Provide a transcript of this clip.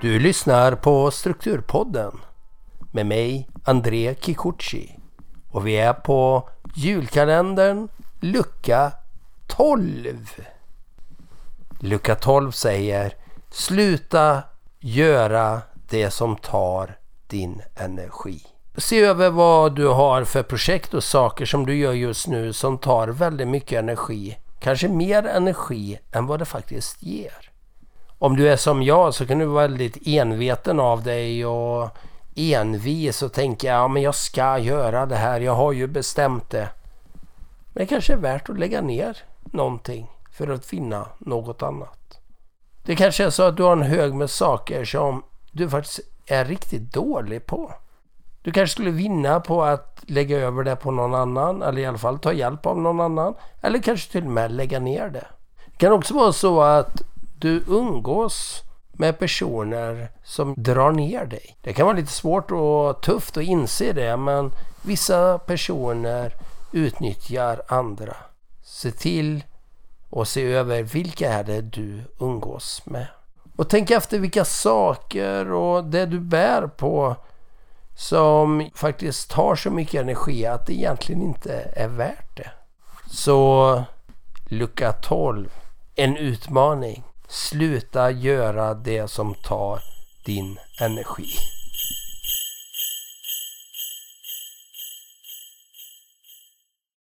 Du lyssnar på Strukturpodden med mig André Kikuchi och vi är på julkalendern lucka 12. Lucka 12 säger Sluta göra det som tar din energi. Se över vad du har för projekt och saker som du gör just nu som tar väldigt mycket energi. Kanske mer energi än vad det faktiskt ger. Om du är som jag så kan du vara väldigt enveten av dig och envis och tänka ja men jag ska göra det här, jag har ju bestämt det. Men det kanske är värt att lägga ner någonting för att finna något annat. Det kanske är så att du har en hög med saker som du faktiskt är riktigt dålig på. Du kanske skulle vinna på att lägga över det på någon annan eller i alla fall ta hjälp av någon annan. Eller kanske till och med lägga ner det. Det kan också vara så att du umgås med personer som drar ner dig. Det kan vara lite svårt och tufft att inse det men vissa personer utnyttjar andra. Se till och se över vilka är det du umgås med. Och tänk efter vilka saker och det du bär på som faktiskt tar så mycket energi att det egentligen inte är värt det. Så lucka 12. En utmaning. Sluta göra det som tar din energi.